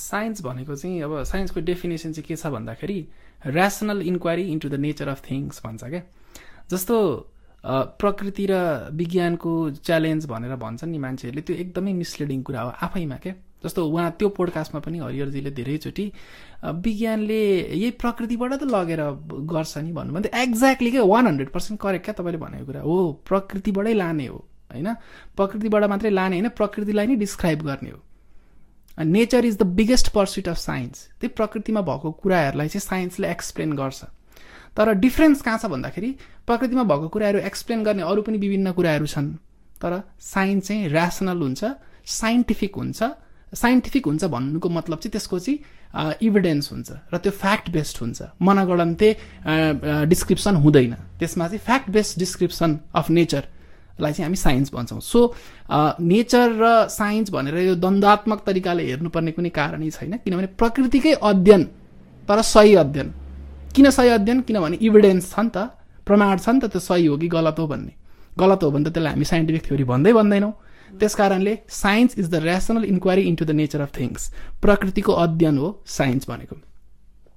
Science भनेको चाहिँ अब साइन्सको डेफिनेसन चाहिँ के छ भन्दाखेरि rational inquiry into the nature of things भन्छ क्या। जस्तो प्रकृति र विज्ञानको च्यालेन्ज भनेर भन्छन् नि मान्छेहरूले त्यो एकदमै मिसलिडिङ कुरा हो आफैमा क्या। जस्तो उहाँ त्यो पोडकास्टमा पनि हरिहरजीले धेरैचोटि विज्ञानले यही प्रकृतिबाट त लगेर गर्छ नि भन्नुभयो त्यो एक्ज्याक्टली क्या वान हन्ड्रेड पर्सेन्ट करेक्ट क्या तपाईँले भनेको कुरा। हो प्रकृतिबाटै लाने हो होइन? प्रकृतिबाट मात्रै लाने होइन प्रकृतिलाई नै डिस्क्राइब गर्ने हो। Nature is the biggest pursuit of science त्यही प्रकृतिमा भएको कुराहरूलाई चाहिँ साइन्सले एक्सप्लेन गर्छ। तर डिफ्रेन्स कहाँ छ भन्दाखेरि प्रकृतिमा भएको कुराहरू एक्सप्लेन गर्ने अरू पनि विभिन्न कुराहरू छन्। तर साइन्स चाहिँ ऱ्यासनल हुन्छ साइन्टिफिक हुन्छ। साइन्टिफिक हुन्छ भन्नुको मतलब चाहिँ त्यसको चाहिँ इभिडेन्स हुन्छ र त्यो फ्याक्ट बेस्ड हुन्छ। मनगणन्ते डिस्क्रिप्सन हुँदैन। त्यसमा चाहिँ फ्याक्ट बेस्ड डिस्क्रिप्सन अफ नेचरलाई चाहिँ हामी साइन्स भन्छौँ। सो नेचर र साइन्स भनेर यो द्वन्द्वात्मक तरिकाले हेर्नुपर्ने कुनै कारणै छैन किनभने प्रकृतिकै अध्ययन तर सही अध्ययन। किन सही अध्ययन? किनभने इभिडेन्स छ नि त प्रमाण छ नि त त्यो सही हो कि गलत हो भन्ने। गलत हो भने त त्यसलाई हामी साइन्टिफिक थ्योरी भन्दै भन्दैनौँ। त्यस कारणले science is the rational inquiry into the nature of things प्रकृतिको अध्ययन हो साइन्स भनेको।